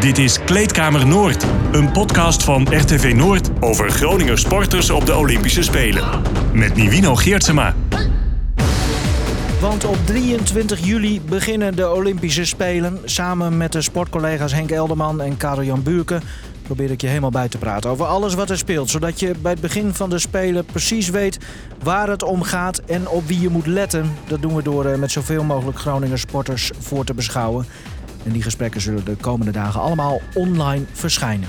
Dit is Kleedkamer Noord, een podcast van RTV Noord over Groninger sporters op de Olympische Spelen. Met Nivino Geertsema. Want op 23 juli beginnen de Olympische Spelen. Samen met de sportcollega's Henk Elderman en Karel-Jan Buurken... probeer ik je helemaal bij te praten over alles wat er speelt. Zodat je bij het begin van de Spelen precies weet waar het om gaat... en op wie je moet letten. Dat doen we door eh, met zoveel mogelijk Groninger sporters voor te beschouwen. En die gesprekken zullen de komende dagen allemaal online verschijnen.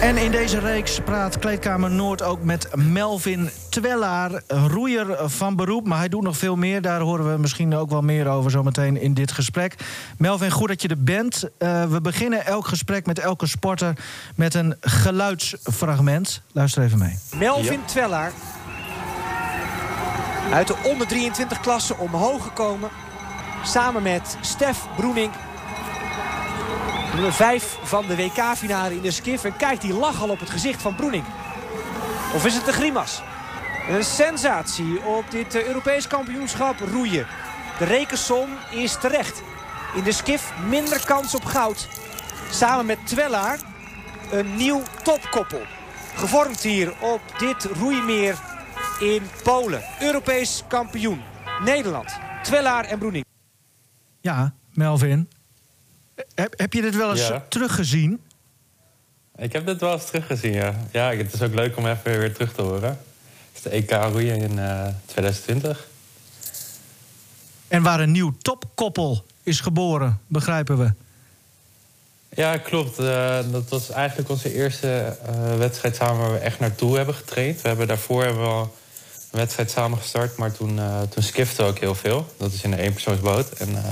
En in deze reeks praat Kleedkamer Noord ook met Melvin Twellaar, roeier van beroep. Maar hij doet nog veel meer. Daar horen we misschien ook wel meer over zometeen in dit gesprek. Melvin, goed dat je er bent. Uh, we beginnen elk gesprek met elke sporter met een geluidsfragment. Luister even mee. Melvin ja. Twellaar. Uit de onder 23 klasse omhoog gekomen. Samen met Stef Broening Nummer 5 van de WK-finale in de skif. En kijk die lach al op het gezicht van Broening. Of is het een grimas? Een sensatie op dit eh, Europees kampioenschap roeien. De rekensom is terecht. In de skif minder kans op goud. Samen met Twellaar een nieuw topkoppel. Gevormd hier op dit roeimeer in Polen. Europees kampioen. Nederland. Twellaar en Broening. Ja, Melvin. Heb, heb je dit wel eens Ja. teruggezien? Ik heb dit wel eens teruggezien, ja. Ja, het is ook leuk om even weer terug te horen. Het is de EK roeien in eh, 2020. En waar een nieuw topkoppel is geboren, begrijpen we. Ja, klopt. Eh, dat was eigenlijk onze eerste eh, wedstrijd samen waar we echt naartoe hebben getraind. We hebben daarvoor hebben we al een wedstrijd samen gestart, maar toen, eh toen skiften we ook heel veel. Dat is in een eenpersoonsboot. En eh,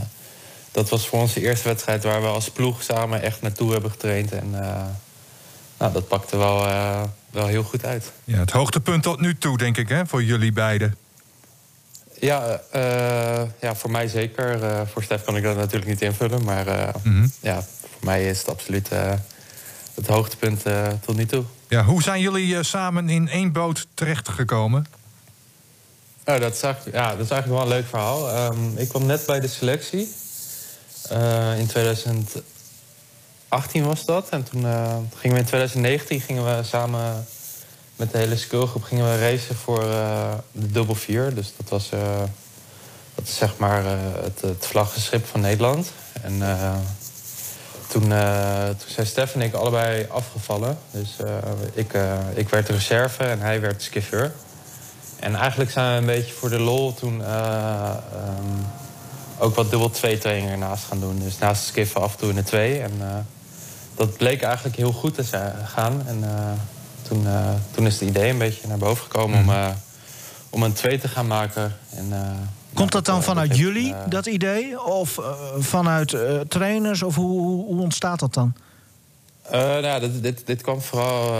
dat was voor ons de eerste wedstrijd waar we als ploeg samen echt naartoe hebben getraind. En eh, nou, dat pakte wel, eh, wel heel goed uit. Ja, het hoogtepunt tot nu toe, denk ik, hè, voor jullie beiden. Ja, eh, ja, voor mij zeker. Voor Stef kan ik dat natuurlijk niet invullen. Maar eh, ja, voor mij is het absoluut het hoogtepunt tot nu toe. Ja, hoe zijn jullie samen in één boot terechtgekomen? Oh, dat, is eigenlijk, ja, dat is eigenlijk wel een leuk verhaal. Ehm, ik kwam net bij de selectie. Eh, in 2018 was dat. En toen eh, gingen we in 2019 gingen we samen met de hele skillgroep gingen we racen voor eh, de dubbel vier. Dus dat was dat is zeg maar het, het vlaggenschip van Nederland. En toen, toen zijn Stef en ik allebei afgevallen. Dus ik, ik werd reserve en hij werd skiffeur. En eigenlijk zijn we een beetje voor de lol toen eh, ehm, ook wat dubbel twee trainingen ernaast gaan doen. Dus naast het skiffen af en toe in de twee. En eh, dat bleek eigenlijk heel goed te zijn- gaan. En eh, toen, eh, toen is het idee een beetje naar boven gekomen om, eh, om een twee te gaan maken. En, eh, Komt dat dan vanuit jullie, dat idee? Of vanuit trainers? Of hoe, hoe, ontstaat dat dan? Nou, dit, dit, dit kwam vooral...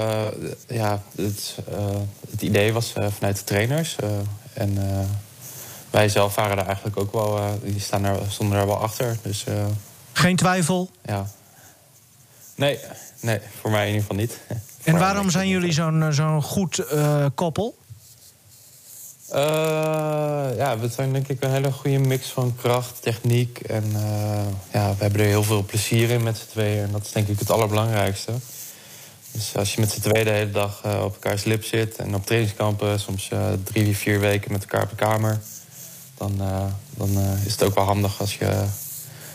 ja, het, het idee was vanuit de trainers. en wij zelf waren daar eigenlijk ook wel... eh, die staan er, stonden er wel achter. Dus eh, Geen twijfel? ja. Nee, nee, voor mij in ieder geval niet. En waarom zijn jullie zo'n eh, zo'n goed koppel? Ja, we zijn denk ik een hele goede mix van kracht, techniek. En ja, we hebben er heel veel plezier in met z'n tweeën. En dat is denk ik het allerbelangrijkste. Dus als je met z'n tweeën de hele dag op elkaars lip zit... en op trainingskampen, soms drie, vier weken met elkaar op de kamer... dan, eh, dan eh, is het ook wel handig als je,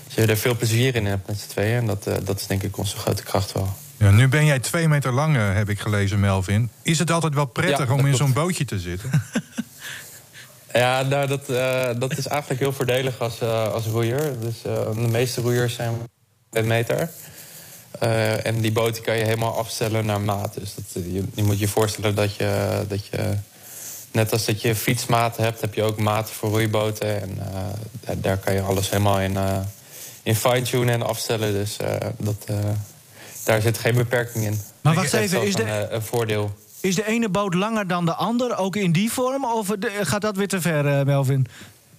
als je er veel plezier in hebt met z'n tweeën. En dat, eh, dat is denk ik onze grote kracht wel. Ja, nu ben jij twee meter lang, heb ik gelezen, Melvin. Is het altijd wel prettig Ja, om in zo'n bootje te zitten? Ja, nou, dat, dat is eigenlijk heel voordelig als, als roeier. Dus, de meeste roeiers zijn een meter. En die die kan je helemaal afstellen naar maat. Dus dat, je, je moet je voorstellen dat je, dat je... Net als dat je fietsmaat hebt, heb je ook maten voor roeiboten. En eh, daar- daar kan je alles helemaal in, eh, in fine-tunen en afstellen. Dus eh, dat, eh, daar zit geen beperking in. Maar wacht even, is een, de- een voordeel. Is de ene boot langer dan de ander, ook in die vorm? Of de- gaat dat weer te ver, eh, Melvin?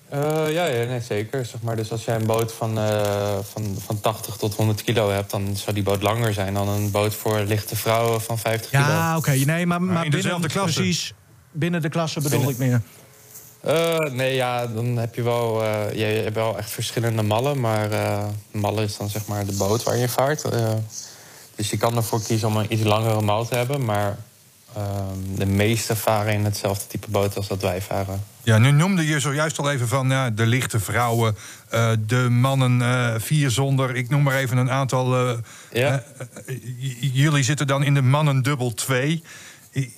Eh, ja, ja nee, zeker. Zeg maar. Dus als jij een boot van, eh, van, van 80 tot 100 kilo hebt... dan zou die boot langer zijn dan een boot voor lichte vrouwen van 50 kilo. Ja, oké. Nee, maar, maar in binnen, dezelfde klasse. Precies, binnen de klasse bedoel Binnen- ik meer. Eh, nee, ja, dan heb je wel, eh, je, je hebt wel echt verschillende mallen. Maar eh mallen is dan zeg maar de boot waar je vaart. Eh, dus je kan ervoor kiezen om een iets langere mal te hebben. Maar ehm, de meeste varen in hetzelfde type boot als dat wij varen. Ja, nu noemde je zojuist al even van ja, de lichte vrouwen, eh, de mannen eh, vier zonder. Ik noem maar even een aantal. eh, Ja. jullie zitten dan in de mannen dubbel twee.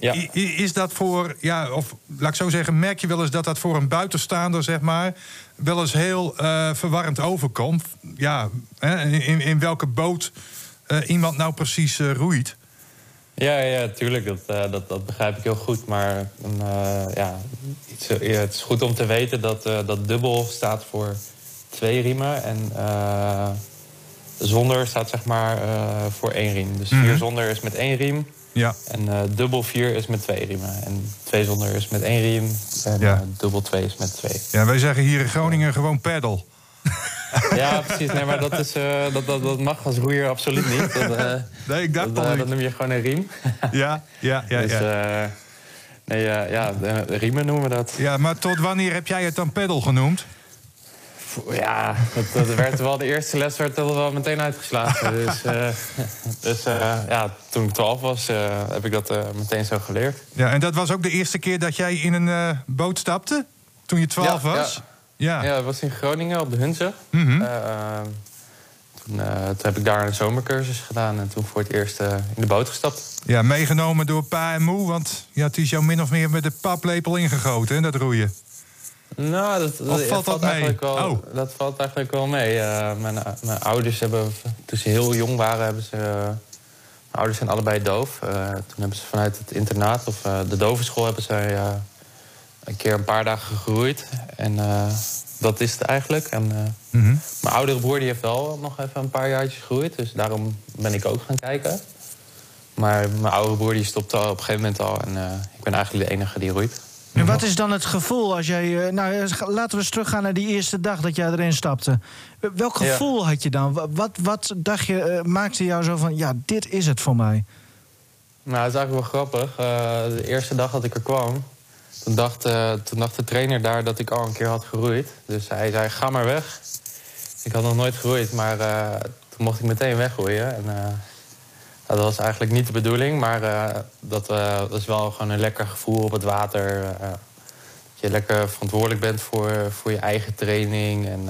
Ja. Is dat voor, ja, of laat ik zo zeggen, merk je wel eens dat dat voor een buitenstaander, zeg maar, wel eens heel eh, verwarrend overkomt? Ja, hè, in, in welke boot eh, iemand nou precies eh, roeit? Ja, ja, tuurlijk. Dat, dat, dat begrijp ik heel goed. Maar eh, ja, iets, ja, het is goed om te weten dat, dat dubbel staat voor twee riemen. En zonder staat zeg maar voor één riem. Dus vier Mhm. zonder is met één riem. Ja, En eh, dubbel vier is met twee riemen. En twee zonder is met één riem. En Ja. eh, dubbel twee is met twee. ja, wij zeggen hier in Groningen gewoon peddel. Ja, precies. Nee, maar dat, is, eh, dat, dat, dat mag als roeier absoluut niet. Dat, Nee, ik dacht dat, niet. dat noem je gewoon een riem. Ja, ja, ja. dus, ja. nee, ja, de riemen noemen we dat. Ja, maar tot wanneer heb jij het dan peddel genoemd? Ja, dat, dat werd wel de eerste les werd dat wel meteen uitgeslagen. Dus, eh, dus eh, ja, toen ik 12 was, eh, heb ik dat meteen zo geleerd. Ja, en dat was ook de eerste keer dat jij in een boot stapte? Toen je 12 Ja, was? Ja. Ja, dat was in Groningen op de Hunze. Mhm. Toen, toen heb ik daar een zomercursus gedaan en toen voor het eerst in de boot gestapt. Ja, meegenomen door pa en moe, want ja, het is jou min of meer met de paplepel ingegoten, hè, dat roeien. Nou, dat, dat, valt dat eigenlijk wel, Oh. dat valt eigenlijk wel mee. Eh, mijn, mijn ouders hebben, toen ze heel jong waren, hebben ze. eh, mijn ouders zijn allebei doof. Eh, toen hebben ze vanuit het internaat of eh, de dovenschool hebben zij eh, een keer een paar dagen gegroeid. En eh, dat is het eigenlijk. En eh, Mhm. mijn oudere broer die heeft wel nog even een paar jaartjes gegroeid. Dus daarom ben ik ook gaan kijken. Maar mijn oudere broer die stopte al op een gegeven moment al. En eh, ik ben eigenlijk de enige die roeit. En wat is dan het gevoel als jij... eh, Nou, eh, laten we eens teruggaan naar die eerste dag dat jij erin stapte. Eh, Welk Ja. gevoel had je dan? Wa- Wat, wat dacht je, maakte jou zo van... Ja, dit is het voor mij. Nou, het is eigenlijk wel grappig. De eerste dag dat ik er kwam, toen dacht, toen dacht de trainer daar dat ik al een keer had geroeid. Dus hij zei, ga maar weg. Ik had nog nooit geroeid, maar toen mocht ik meteen wegroeien. En, dat was eigenlijk niet de bedoeling, maar eh, dat, eh, dat is wel gewoon een lekker gevoel op het water. eh, dat je lekker verantwoordelijk bent voor, voor je eigen training. En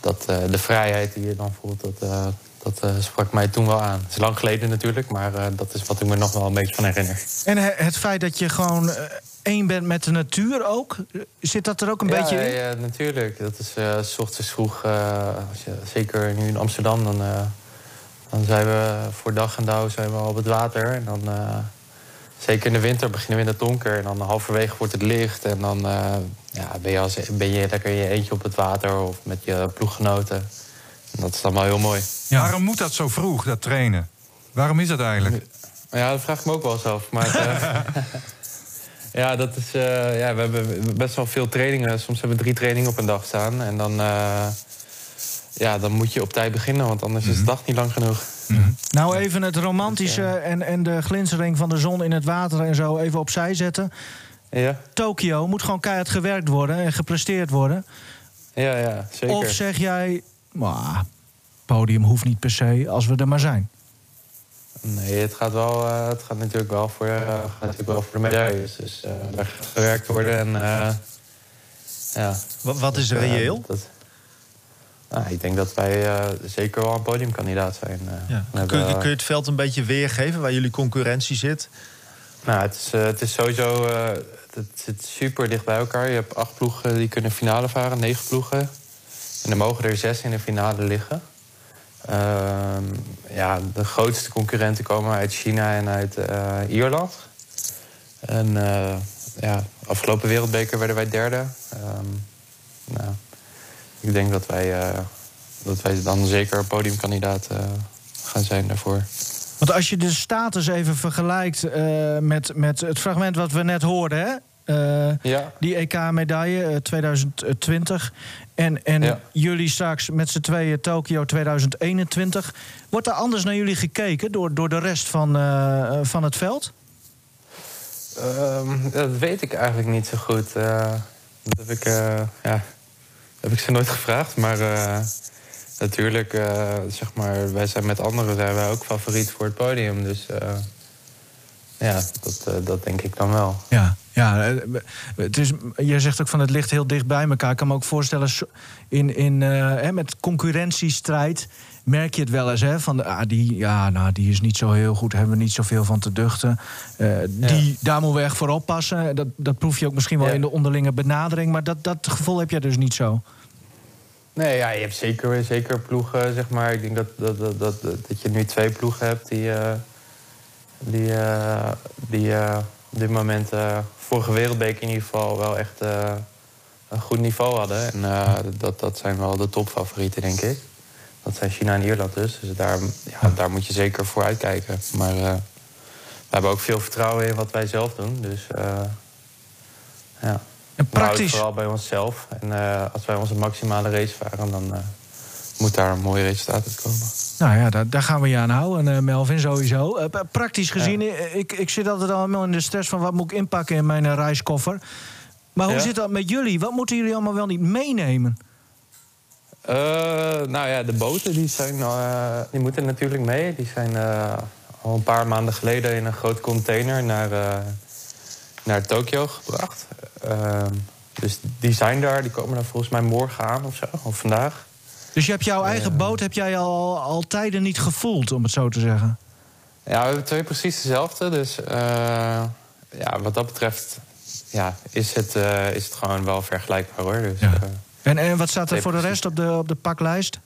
dat, de vrijheid die je dan voelt, dat, dat sprak mij toen wel aan. Het is lang geleden natuurlijk, maar dat is wat ik me nog wel een beetje van herinner. En he- het feit dat je gewoon één bent met de natuur ook... Zit dat er ook een ja, beetje in? Ja, natuurlijk. Dat is s ochtends vroeg, als je, zeker nu in Amsterdam, dan, dan zijn we voor dag en dauw zijn we al op het water. En dan, eh, zeker in de winter beginnen we in het donker. En dan halverwege wordt het licht. En dan eh, ja, ben, je als, ben je lekker in je eentje op het water of met je ploeggenoten. En dat is dan wel heel mooi. Waarom moet dat zo vroeg, dat trainen? Waarom is dat eigenlijk? Ja, dat vraag ik me ook wel eens af. Maar eh, ja, dat is, ja, we hebben best wel veel trainingen. Soms hebben we drie trainingen op een dag staan. En dan, ja, dan moet je op tijd beginnen, want anders is de dag niet lang genoeg. Nou, even het romantische en, en de glinstering van de zon in het water en zo even opzij zetten. Ja, Tokio moet gewoon keihard gewerkt worden en gepresteerd worden. ja, ja zeker. Of zeg jij, "Mwah, podium hoeft niet per se als we er maar zijn. Nee, het gaat, wel, eh, het gaat natuurlijk wel voor, eh, gaat natuurlijk wel voor de medailles. Dus eh daar gaat gewerkt worden. En, eh, ja, Wat, wat is Eh, reëel? dat- nou, ik denk dat wij eh, zeker wel een podiumkandidaat zijn. eh. Ja. Hebben, Kun, je- kun je het veld een beetje weergeven waar jullie concurrentie zit? Nou, het is, eh, het is sowieso het zit super dicht bij elkaar. Je hebt acht ploegen die kunnen finale varen, negen ploegen. En er mogen er zes in de finale liggen. Ehm, ja, de grootste concurrenten komen uit China en uit Ierland. En ja, afgelopen wereldbeker werden wij derde. Ehm, nou, ik denk dat wij, eh, dat wij dan zeker podiumkandidaat eh, gaan zijn daarvoor. Want als je de status even vergelijkt eh, met, met het fragment wat we net hoorden, hè? Ja. die EK-medaille eh, 2020. En, en Ja. jullie straks met z'n tweeën Tokio 2021. Wordt er anders naar jullie gekeken door, door de rest van, van het veld? Ehm, dat weet ik eigenlijk niet zo goed. Dat heb ik, ja, heb ik ze nooit gevraagd. Maar eh, natuurlijk, eh, zeg maar, wij zijn met anderen zijn wij ook favoriet voor het podium. Dus eh, ja, dat, dat denk ik dan wel. Ja, ja het is, je zegt ook van het ligt heel dicht bij elkaar. Ik kan me ook voorstellen, in, in, met concurrentiestrijd merk je het wel eens. Hè, van, ah, die, ja, nou, die is niet zo heel goed, hebben we niet zoveel van te duchten. Eh, die, daar moeten we echt voor oppassen. Dat, dat proef je ook misschien wel Ja. in de onderlinge benadering. Maar dat, dat gevoel heb jij dus niet zo. Nee, ja, je hebt zeker, zeker ploegen, zeg maar. Ik denk dat, dat, dat, dat, dat je nu twee ploegen hebt die, eh, die, eh, die op dit moment vorige wereldbeker in ieder geval wel echt een goed niveau hadden. En dat, dat zijn wel de topfavorieten, denk ik. Dat zijn China en Ierland dus. Dus daar, ja, daar moet je zeker voor uitkijken. Maar eh, we hebben ook veel vertrouwen in wat wij zelf doen. Dus eh, ja. En praktisch, vooral bij onszelf. En eh, als wij onze maximale race varen, dan moet daar een mooi resultaat uit komen. nou ja, daar, daar gaan we je aan houden, Melvin, sowieso. Praktisch gezien, ik, ik zit altijd allemaal in de stress van... wat moet ik inpakken in mijn reiskoffer. Maar hoe Ja. zit dat met jullie? Wat moeten jullie allemaal wel niet meenemen? Eh, nou ja, de boten die zijn, eh, die moeten natuurlijk mee. Die zijn eh, al een paar maanden geleden in een groot container naar, naar Tokio gebracht. Ehm, dus die zijn daar. Die komen daar volgens mij morgen aan of zo, of vandaag. Dus je hebt jouw eigen boot heb jij al, al tijden niet gevoeld, om het zo te zeggen. Ja, we hebben twee precies dezelfde. Dus ja, wat dat betreft ja, is, het, is het gewoon wel vergelijkbaar hoor. Dus, Ja. En, en wat staat er voor de rest op de, op de paklijst?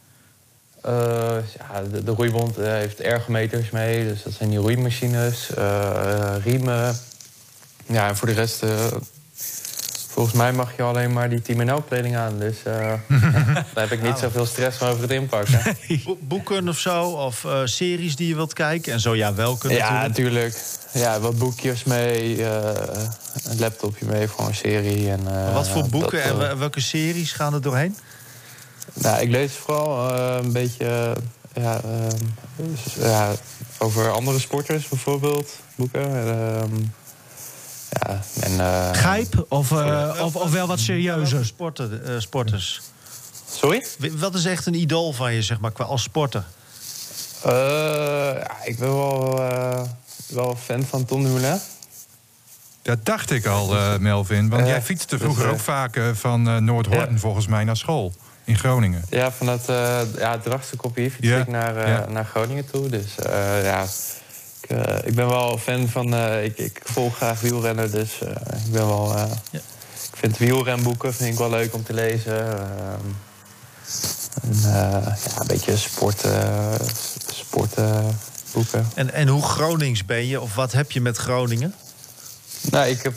Eh, ja, de, de roeibond eh, heeft ergometers mee, dus dat zijn die roeimachines, eh, riemen. Ja, en voor de rest, volgens mij mag je alleen maar die Team NL kleding aan. Dus eh, daar heb ik niet zoveel stress van over het inpakken. Bo- Boeken of zo, of eh, series die je wilt kijken. En zo ja, welke ja, natuurlijk. Ja, wat boekjes mee, eh, een laptopje mee voor een serie. En, Wat voor boeken dat, en wel- welke series gaan er doorheen? Nou, ik lees vooral een beetje eh, ja, ehm, ja, over andere sporters bijvoorbeeld, boeken. Ja, en, eh, Gijp of, eh, of, of wel wat serieuzer? Sporten, eh, sporters. Sorry? Wie- Wat is echt een idool van je, zeg maar, qua als sporter? Eh, ja, ik ben wel, eh, wel fan van Tom Dumoulin. Dat dacht ik al, eh, Melvin. Want jij fietste dus, vroeger ook vaak van eh, Noordhorn Ja. volgens mij naar school in Groningen. Ja, van het, eh ja, het drachtste kopie fiets Ja, ik naar, ja. naar Groningen toe. Dus eh, ja, ik, eh, ik ben wel fan van... eh, ik, ik volg graag wielrennen, dus eh, ik ben wel... Ja. Ik vind wielrenboeken vind ik wel leuk om te lezen. Ehm, en, eh, ja, een beetje sport, eh, sportboeken. En, en hoe Gronings ben je? Of wat heb je met Groningen? nou, ik heb...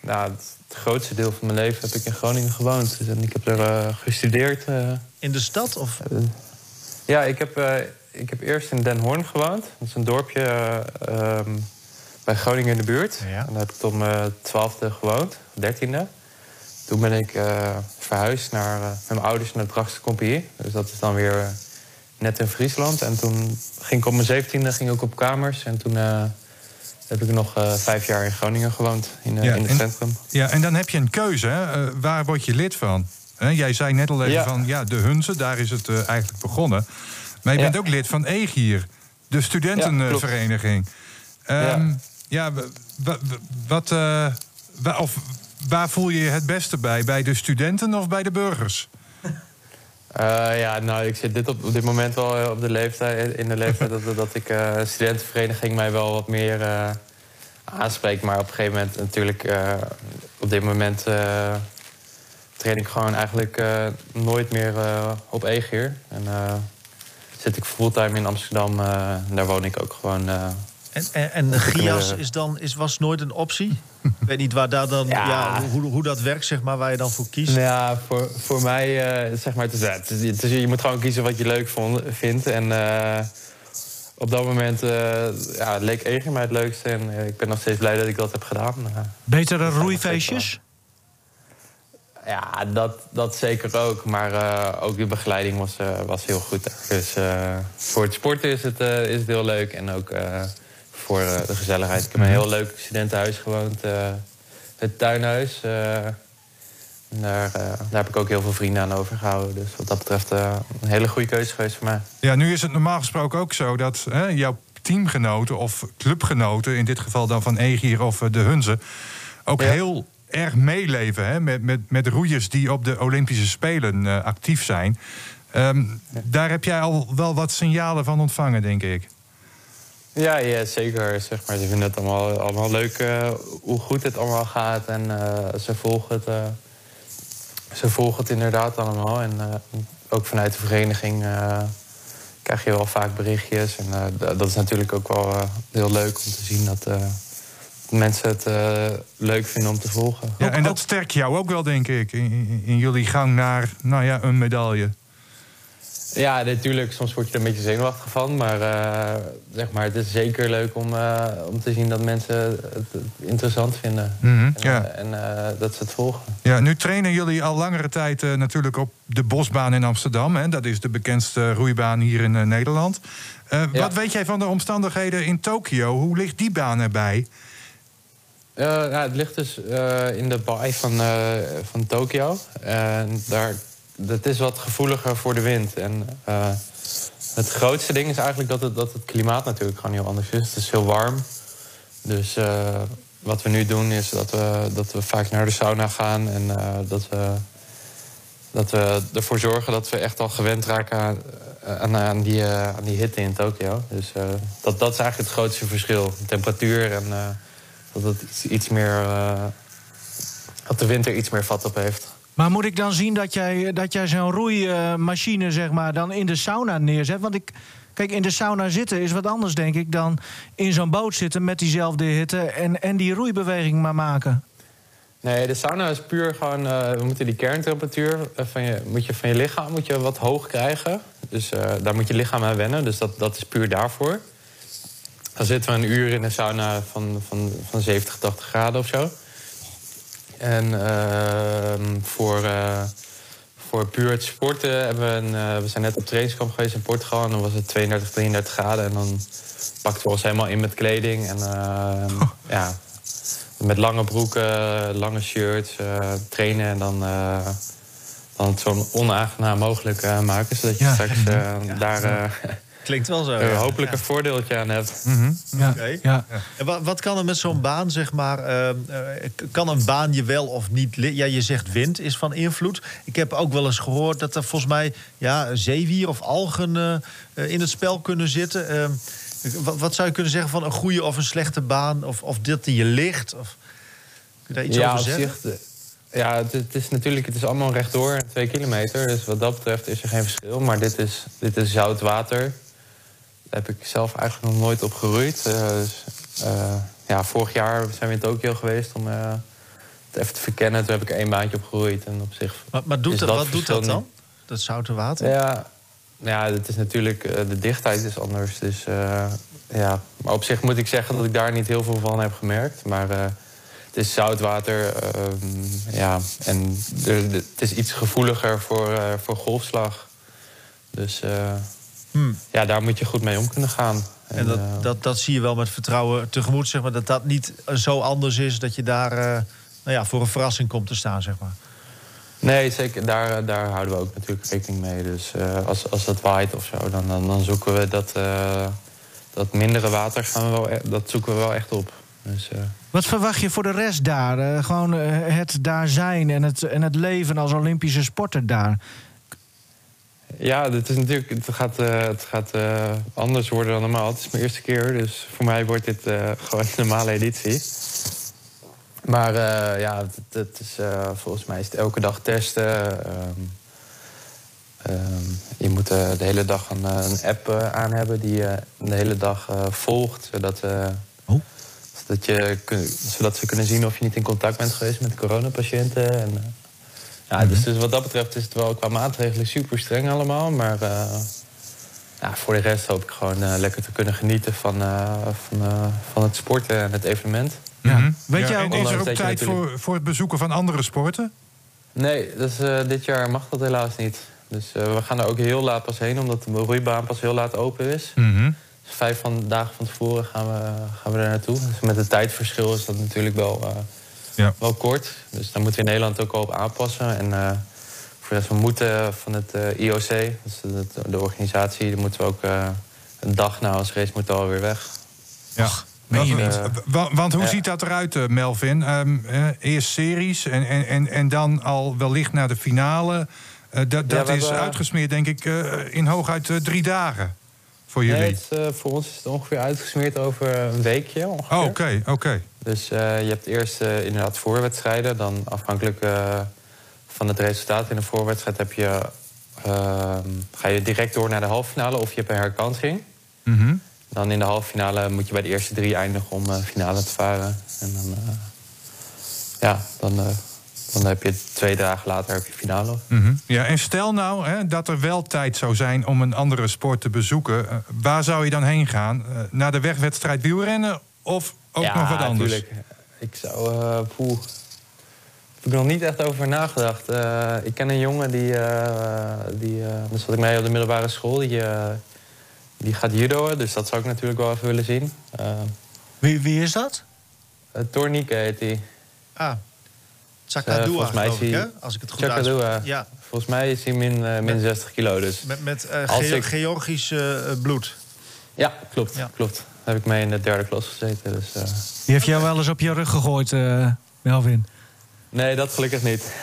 nou, het, het grootste deel van mijn leven heb ik in Groningen gewoond. Dus, en ik heb er gestudeerd... In de stad? Of? Ja, ik heb, ik heb eerst in Den Hoorn gewoond. Dat is een dorpje eh, ehm, bij Groningen in de buurt. Ja. En daar heb ik tot mijn twaalfde gewoond, dertiende. Toen ben ik eh, verhuisd naar, eh, met mijn ouders naar de Drachtse Compagnie. Dus dat is dan weer eh, net in Friesland. En toen ging ik op mijn zeventiende ging ik ook op kamers. En toen heb ik nog vijf jaar in Groningen gewoond, in, Ja, in het en- centrum. Ja, en dan heb je een keuze. Hè? Waar word je lid van? Jij zei net al even Ja. van ja, de Hunze, daar is het eigenlijk begonnen. Maar je bent ook lid van EGIR, de studentenvereniging. Ehm, Ja. wa- wat, eh, wa- of, waar voel je je het beste bij? Bij de studenten of bij de burgers? Eh, ja, nou, ik zit dit op, op dit moment wel eh, op de leeftijd, in de leeftijd dat, dat ik eh studentenvereniging mij wel wat meer eh, aanspreekt. Maar op een gegeven moment natuurlijk, op dit moment train ik gewoon eigenlijk nooit meer op e-gear. En zit ik fulltime in Amsterdam, eh, en daar woon ik ook gewoon. eh, En, en, en Gias is dan, is, was nooit een optie? Ik weet niet waar daar dan, ja. Ja. hoe, hoe dat werkt, zeg maar, waar je dan voor kiest. Nou ja, voor, voor mij, eh, zeg maar, het is, het is- het is- je moet gewoon kiezen wat je leuk vond, vindt. En eh, op dat moment eh, ja, leek Eger mij het leukste. En ik ben nog steeds blij dat ik dat heb gedaan. Betere roeifeestjes? Ja, dat, dat zeker ook. Maar eh, ook de begeleiding was, eh, was heel goed. Dus eh, voor het sporten is het, is het heel leuk. En ook voor de gezelligheid. Ik heb een heel leuk studentenhuis gewoond. het tuinhuis. daar, daar heb ik ook heel veel vrienden aan overgehouden. Dus wat dat betreft een hele goede keuze geweest voor mij. Ja, nu is het normaal gesproken ook zo dat hè, jouw teamgenoten of clubgenoten, in dit geval dan van Egier of de Hunze, ook Ja. heel erg meeleven hè, met, met, met roeiers die op de Olympische Spelen eh, actief zijn. Ehm, Daar heb jij al wel wat signalen van ontvangen, denk ik. Ja, ja, zeker. Zeg maar. Ze vinden het allemaal, allemaal leuk eh, hoe goed het allemaal gaat. En eh, ze, volgen het, ze volgen het inderdaad allemaal. En ook vanuit de vereniging krijg je wel vaak berichtjes. En dat is natuurlijk ook wel heel leuk om te zien dat mensen het eh, leuk vinden om te volgen. Ja, en dat sterkt jou ook wel, denk ik, in, in- jullie gang naar nou ja, een medaille. Ja, natuurlijk. Soms word je er een beetje zenuwachtig van. Maar, eh, zeg maar het is zeker leuk om, eh, om te zien dat mensen het, interessant vinden. Mhm, En, ja. eh, en dat ze het volgen. Ja, nu trainen jullie al langere tijd eh, natuurlijk op de Bosbaan in Amsterdam. Hè? Dat is de bekendste roeibaan hier in Nederland. Eh, Ja. Wat weet jij van de omstandigheden in Tokio? Hoe ligt die baan erbij? Eh, het ligt dus eh, in de baai van, eh, van Tokio. En daar, dat is wat gevoeliger voor de wind. En het grootste ding is eigenlijk dat het, dat het klimaat natuurlijk gewoon heel anders is. Het is heel warm. Dus wat we nu doen is dat we, dat we vaak naar de sauna gaan. En dat, we, dat we ervoor zorgen dat we echt al gewend raken aan, aan, die, aan die hitte in Tokio. Dus dat, dat is eigenlijk het grootste verschil. Temperatuur en... dat het iets, iets meer. eh, dat de winter iets meer vat op heeft. Maar moet ik dan zien dat jij, dat jij zo'n roeimachine zeg maar, dan in de sauna neerzet? Want ik, kijk, in de sauna zitten is wat anders, denk ik, dan in zo'n boot zitten met diezelfde hitte en, en die roeibeweging maar maken. Nee, de sauna is puur gewoon. eh, we moeten die kerntemperatuur eh, van je, moet je, van je lichaam moet je wat hoog krijgen. Dus daar moet je lichaam aan wennen. Dus dat, dat is puur daarvoor. Dan zitten we een uur in een sauna van, van, van 70, 80 graden of zo. En ehm, voor, eh, voor puur het sporten hebben we een. eh, we zijn net op trainingskamp geweest in Portugal. En dan was het 32, 33 graden. En dan pakten we ons helemaal in met kleding. En ehm, ja, met lange broeken, lange shirts, eh, trainen en dan, dan het zo onaangenaam mogelijk maken. Zodat je Ja. straks daar Klinkt wel zo. eh, ja. hopelijk een voordeeltje aan hebt. Ja, Oké. ja. En wat, wat kan er met zo'n baan, zeg maar... eh, eh, kan een baan je wel of niet... Ja, je zegt wind is van invloed. Ik heb ook wel eens gehoord dat er volgens mij... Ja, zeewier of algen eh, eh, in het spel kunnen zitten. Eh, wat, wat zou je kunnen zeggen van een goede of een slechte baan? Of, of dat die je ligt? Of, kun je daar iets ja, over zeggen? zich, ja, het, het is natuurlijk het is allemaal rechtdoor, twee kilometer. Dus wat dat betreft is er geen verschil. Maar dit is, dit is zout water. Daar heb ik zelf eigenlijk nog nooit op geroeid. Eh, dus, eh, ja, vorig jaar zijn we in Tokio geweest om eh, het even te verkennen. Toen heb ik één baantje op geroeid. En op zich Maar, maar doet dat, dat wat doet dat dan? Dat zoute water? Ja, ja het is natuurlijk, de dichtheid is anders. Dus ja, maar op zich moet ik zeggen dat ik daar niet heel veel van heb gemerkt. Maar het is zoutwater. ehm, ja, en de- het is iets gevoeliger voor, voor golfslag. Dus Hmm. ja, daar moet je goed mee om kunnen gaan. En dat, eh, dat, dat zie je wel met vertrouwen tegemoet, zeg maar. Dat dat niet eh, zo anders is dat je daar eh, nou ja, voor een verrassing komt te staan, zeg maar. Nee, zeker. Daar, daar houden we ook natuurlijk rekening mee. Dus eh, als, als dat waait of zo, dan, dan, dan zoeken we dat, eh, dat mindere water gaan we wel, e- dat zoeken we wel echt op. Dus, eh, Wat verwacht je voor de rest daar? Eh, gewoon eh, het daar zijn en het, en het leven als Olympische sporter daar. Ja, het, is natuurlijk, het gaat, eh, het gaat eh, anders worden dan normaal. Het is mijn eerste keer, dus voor mij wordt dit eh, gewoon een normale editie. Maar ja, het, het is, volgens mij is het elke dag testen. Ehm, ehm, je moet de hele dag een, een app aan hebben die je de hele dag volgt. Zodat, Oh. zodat, je, zodat ze kunnen zien of je niet in contact bent geweest met coronapatiënten. En, ja, dus, dus wat dat betreft is het wel qua maatregelen super streng allemaal. Maar eh, ja, voor de rest hoop ik gewoon eh, lekker te kunnen genieten van, eh, van, eh, van het sporten en het evenement. Mhm. Weet Ja, jij ook- is er ook tijd natuurlijk- voor, voor het bezoeken van andere sporten? Nee, dus, eh, dit jaar mag dat helaas niet. Dus eh, we gaan er ook heel laat pas heen, omdat de roeibaan pas heel laat open is. Mhm. Dus vijf van, dagen van tevoren gaan we, gaan we er naartoe. Dus met het tijdverschil is dat natuurlijk wel, eh, Ja. wel kort. Dus daar moeten we in Nederland ook al op aanpassen. En eh, voor de we moeten van het eh, IOC, dus de, de organisatie, daar moeten we ook eh, een dag na ons race moeten we alweer weg. Ja. meen je Want- niet? wa- want hoe Ja. ziet dat eruit, Melvin? Ehm, eh, eerst series en, en, en, en dan al wellicht naar de finale. Dat dat we is hebben- uitgesmeerd, denk ik, in hooguit drie dagen voor jullie. Nee, het is, voor ons is het ongeveer uitgesmeerd over een weekje ongeveer. Oh, Oké, oké. Dus eh, je hebt eerst eh, inderdaad voorwedstrijden. Dan afhankelijk eh, van het resultaat in de voorwedstrijd heb je, ehm, ga je direct door naar de halve finale of je hebt een herkansing. Mhm. Dan in de halve finale moet je bij de eerste drie eindigen om finale te varen. En dan, ja, dan, dan heb je twee dagen later heb je finale. Mhm. Ja, en stel nou hè, dat er wel tijd zou zijn om een andere sport te bezoeken. waar zou je dan heen gaan? Naar de wegwedstrijd wielrennen of ook ja, nog wat anders? Tuurlijk. Ik zou. eh poeh. Heb ik nog niet echt over nagedacht. Eh, ik ken een jongen die. eh die daar zat ik mee op de middelbare school. Die, die gaat judoën, dus dat zou ik natuurlijk wel even willen zien. Wie, wie is dat? uh, heet hij. Ah, Chakadua, volgens mij ik, hij-? Als ik het goed Chakadua. Ja, Volgens mij is hij min, min 60 kilo. Dus. met, met ik- Georgisch bloed. Ja, klopt. Ja. klopt. Heb ik mee in de derde klas gezeten. Dus, eh, Die heeft jou wel eens op je rug gegooid, eh, Melvin. nee, dat gelukkig niet.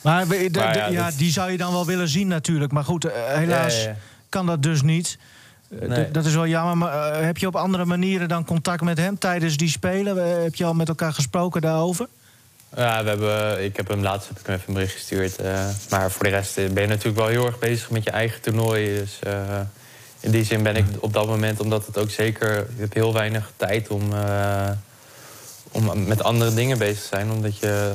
Maar, de- ja, die zou je dan wel willen zien natuurlijk. Maar goed, eh, helaas Ja, ja, ja. kan dat dus niet. Nee. Dat is wel jammer. Maar heb je op andere manieren dan contact met hem tijdens die spelen? Heb je al met elkaar gesproken daarover? Ja, we hebben, ik heb hem laatst heb ik hem even een bericht gestuurd. maar voor de rest ben je natuurlijk wel heel erg bezig met je eigen toernooi. Dus in die zin ben ik op dat moment, omdat het ook zeker... Je hebt heel weinig tijd om, eh, om met andere dingen bezig te zijn. Omdat je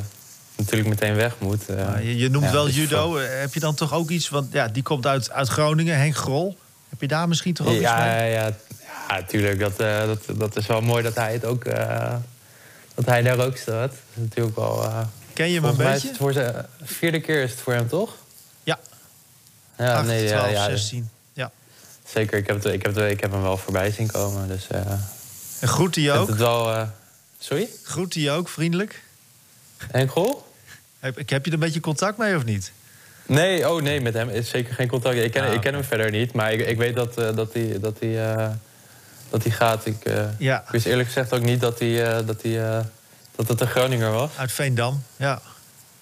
natuurlijk meteen weg moet. eh. Je, je noemt Ja, wel dus judo. Eh, Heb je dan toch ook iets? Want ja, die komt uit, uit Groningen, Henk Grol. Heb je daar misschien toch ook iets ja, mee? ja, ja, ja, tuurlijk. Dat, eh, dat, dat is wel mooi dat hij het ook... eh, dat hij daar ook staat. Dat is natuurlijk wel... eh, Ken je hem een beetje? het voor zijn vierde keer is het voor hem, toch? Ja. Ja, 8, nee, ja, 12, ja, 16. Zeker, ik heb, het, ik, heb het, ik heb hem wel voorbij zien komen. Dus eh En groet hij ook? het wel... eh, sorry? Groet hij ook, vriendelijk? Henk Grol? Heb, ik- heb je er een beetje contact mee of niet? Nee, oh nee, met hem is zeker geen contact. Ik ken, Ah, ik ken hem verder niet, maar ik, ik weet dat, eh, dat hij dat hij, dat hij gaat. Ik, Ja, ik wist eerlijk gezegd ook niet dat, hij, dat, hij, dat het een Groninger was. uit Veendam. Ja.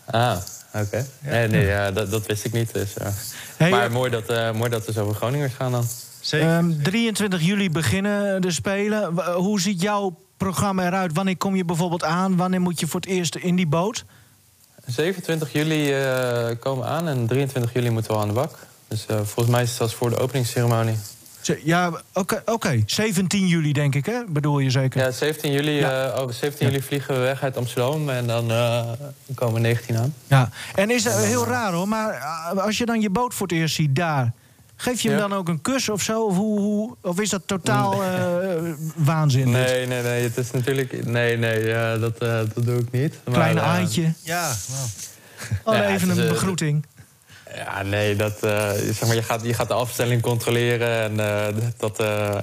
Ah, oké. Nee, nee ja, dat, dat wist ik niet. Dus, eh. Hey, maar eh, mooi dat, eh, mooi dat we zo over Groningers gaan dan. Zeker. Ehm, 23 juli beginnen de Spelen. W- Hoe ziet jouw programma eruit? Wanneer kom je bijvoorbeeld aan? Wanneer moet je voor het eerst in die boot? 27 juli eh, komen we aan en 23 juli moeten we al aan de bak. Dus eh, volgens mij is het zelfs voor de openingsceremonie. Ja, oké. oké. 17 juli denk ik, hè? Bedoel je zeker? Ja, 17 juli, Ja. eh, oh, 17 juli vliegen we weg uit Amsterdam en dan eh, komen we 19 aan. Ja. En is dat heel raar hoor, maar als je dan je boot voor het eerst ziet daar... Geef je hem Ja. dan ook een kus of zo? Of, hoe, hoe, of is dat totaal eh, waanzin? Nee, nee, nee, het is natuurlijk... Nee, nee, ja, dat, eh, dat doe ik niet. Maar, Klein eh, aantje. Ja, nou. Oh, ja, even een eh, begroeting. Ja, nee, dat, eh, zeg maar, je, gaat, je gaat de afstelling controleren en eh, dat... eh,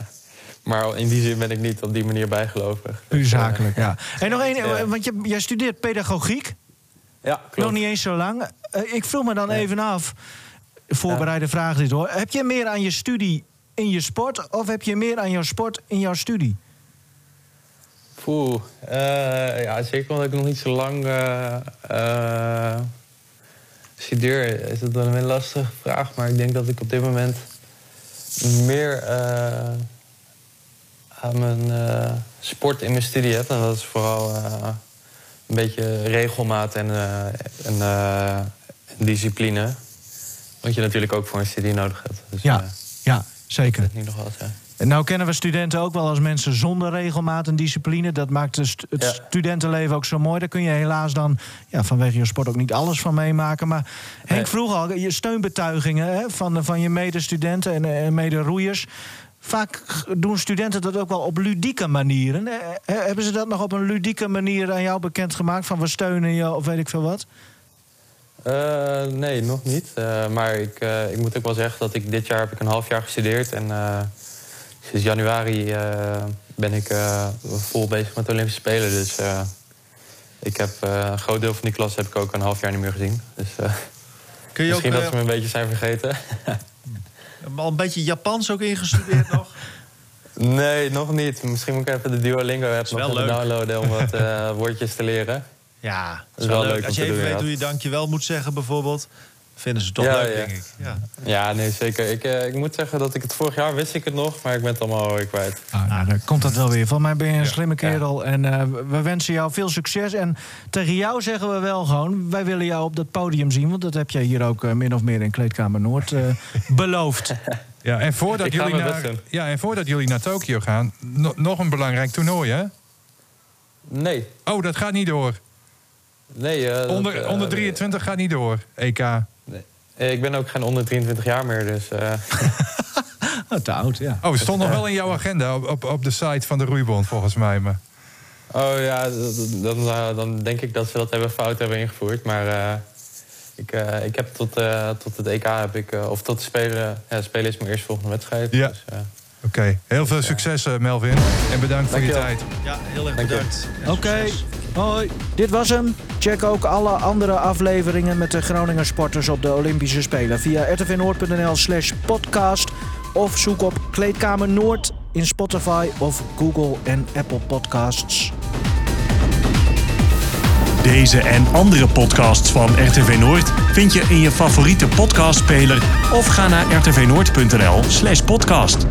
maar in die zin ben ik niet op die manier bijgelovig. Puur Dus, zakelijk, ja. En nog één, Ja. want je, jij studeert pedagogiek. Ja, klopt. Nog niet eens zo lang. Ik vroeg me dan Nee. even af, voorbereide vraag dit hoor. Heb je meer aan je studie in je sport... of heb je meer aan jouw sport in jouw studie? Poeh, eh, ja, zeker omdat ik nog niet zo lang studeer, is het wel een lastige vraag. Maar ik denk dat ik op dit moment meer eh, aan mijn eh, sport in mijn studie heb. En dat is vooral eh, een beetje regelmaat en, en, en discipline. Wat je natuurlijk ook voor een studie nodig hebt. Dus, Ja, ja, zeker. dat niet nog wel zijn. Nou kennen we studenten ook wel als mensen zonder regelmaat en discipline. Dat maakt het Ja. studentenleven ook zo mooi. Daar kun je helaas dan ja, vanwege je sport ook niet alles van meemaken. Maar Henk Nee. vroeg al, je steunbetuigingen hè, van, van je medestudenten en, en mederoeiers. Vaak doen studenten dat ook wel op ludieke manieren. Eh, eh, Hebben ze dat nog op een ludieke manier aan jou bekendgemaakt? Van we steunen je of weet ik veel wat? Eh, nee, nog niet. Eh, maar ik, eh, ik moet ook wel zeggen dat ik dit jaar heb ik een half jaar gestudeerd. En eh, sinds januari eh, ben ik eh, vol bezig met de Olympische Spelen. Dus eh, ik heb een groot deel van die klas heb ik ook een half jaar niet meer gezien. Dus Kun je ook misschien dat ze me een beetje zijn vergeten. al een beetje Japans ook ingestudeerd nog? nee, nog niet. Misschien moet ik even de Duolingo-app nog wel even leuk. downloaden om wat woordjes te leren. Ja, dat is wel wel leuk. leuk Als je even weet hoe je dankjewel moet zeggen bijvoorbeeld... vinden ze toch Ja, leuk, ja. denk ik. Ja. Ja, nee, zeker. Ik, eh, ik moet zeggen dat ik het vorig jaar wist ik het nog, maar ik ben het allemaal alweer kwijt. Ah, nou, dan komt dat wel weer. Van mij ben je een slimme Ja. kerel. En eh, we wensen jou veel succes. En tegen jou zeggen we wel gewoon... wij willen jou op dat podium zien. Want dat heb jij hier ook eh, min of meer in Kleedkamer Noord eh, beloofd. Ja, en voordat, jullie naar, ja, en voordat jullie naar Tokio gaan, no- nog een belangrijk toernooi, hè? Nee, Oh, dat gaat niet door. nee. eh, dat, Onder, onder 23 gaat niet door, EK. Nee. Ik ben ook geen onder 23 jaar meer, dus... eh, Oh, te oud, ja. Oh, het stond nog wel in jouw agenda op, op, op de site van de Roeibond, volgens mij. Maar... Oh ja, dan, eh, dan denk ik dat ze dat hebben fout hebben ingevoerd. Maar eh, ik, eh, ik heb tot, eh, tot het EK heb ik, eh, of tot de Spelen, ja, Spelen is mijn eerste volgende wedstrijd. Ja. Dus, eh, Oké, heel veel succes, eh, Melvin. En bedankt voor je Dankjewel. tijd. ja, heel erg Dank je. bedankt. Oké. Hoi. Dit was hem. Check ook alle andere afleveringen met de Groninger sporters op de Olympische Spelen via rtvnoord.nl slash podcast of zoek op Kleedkamer Noord in Spotify of Google en Apple Podcasts. Deze en andere podcasts van RTV Noord vind je in je favoriete podcastspeler of ga naar rtvnoord.nl/podcast.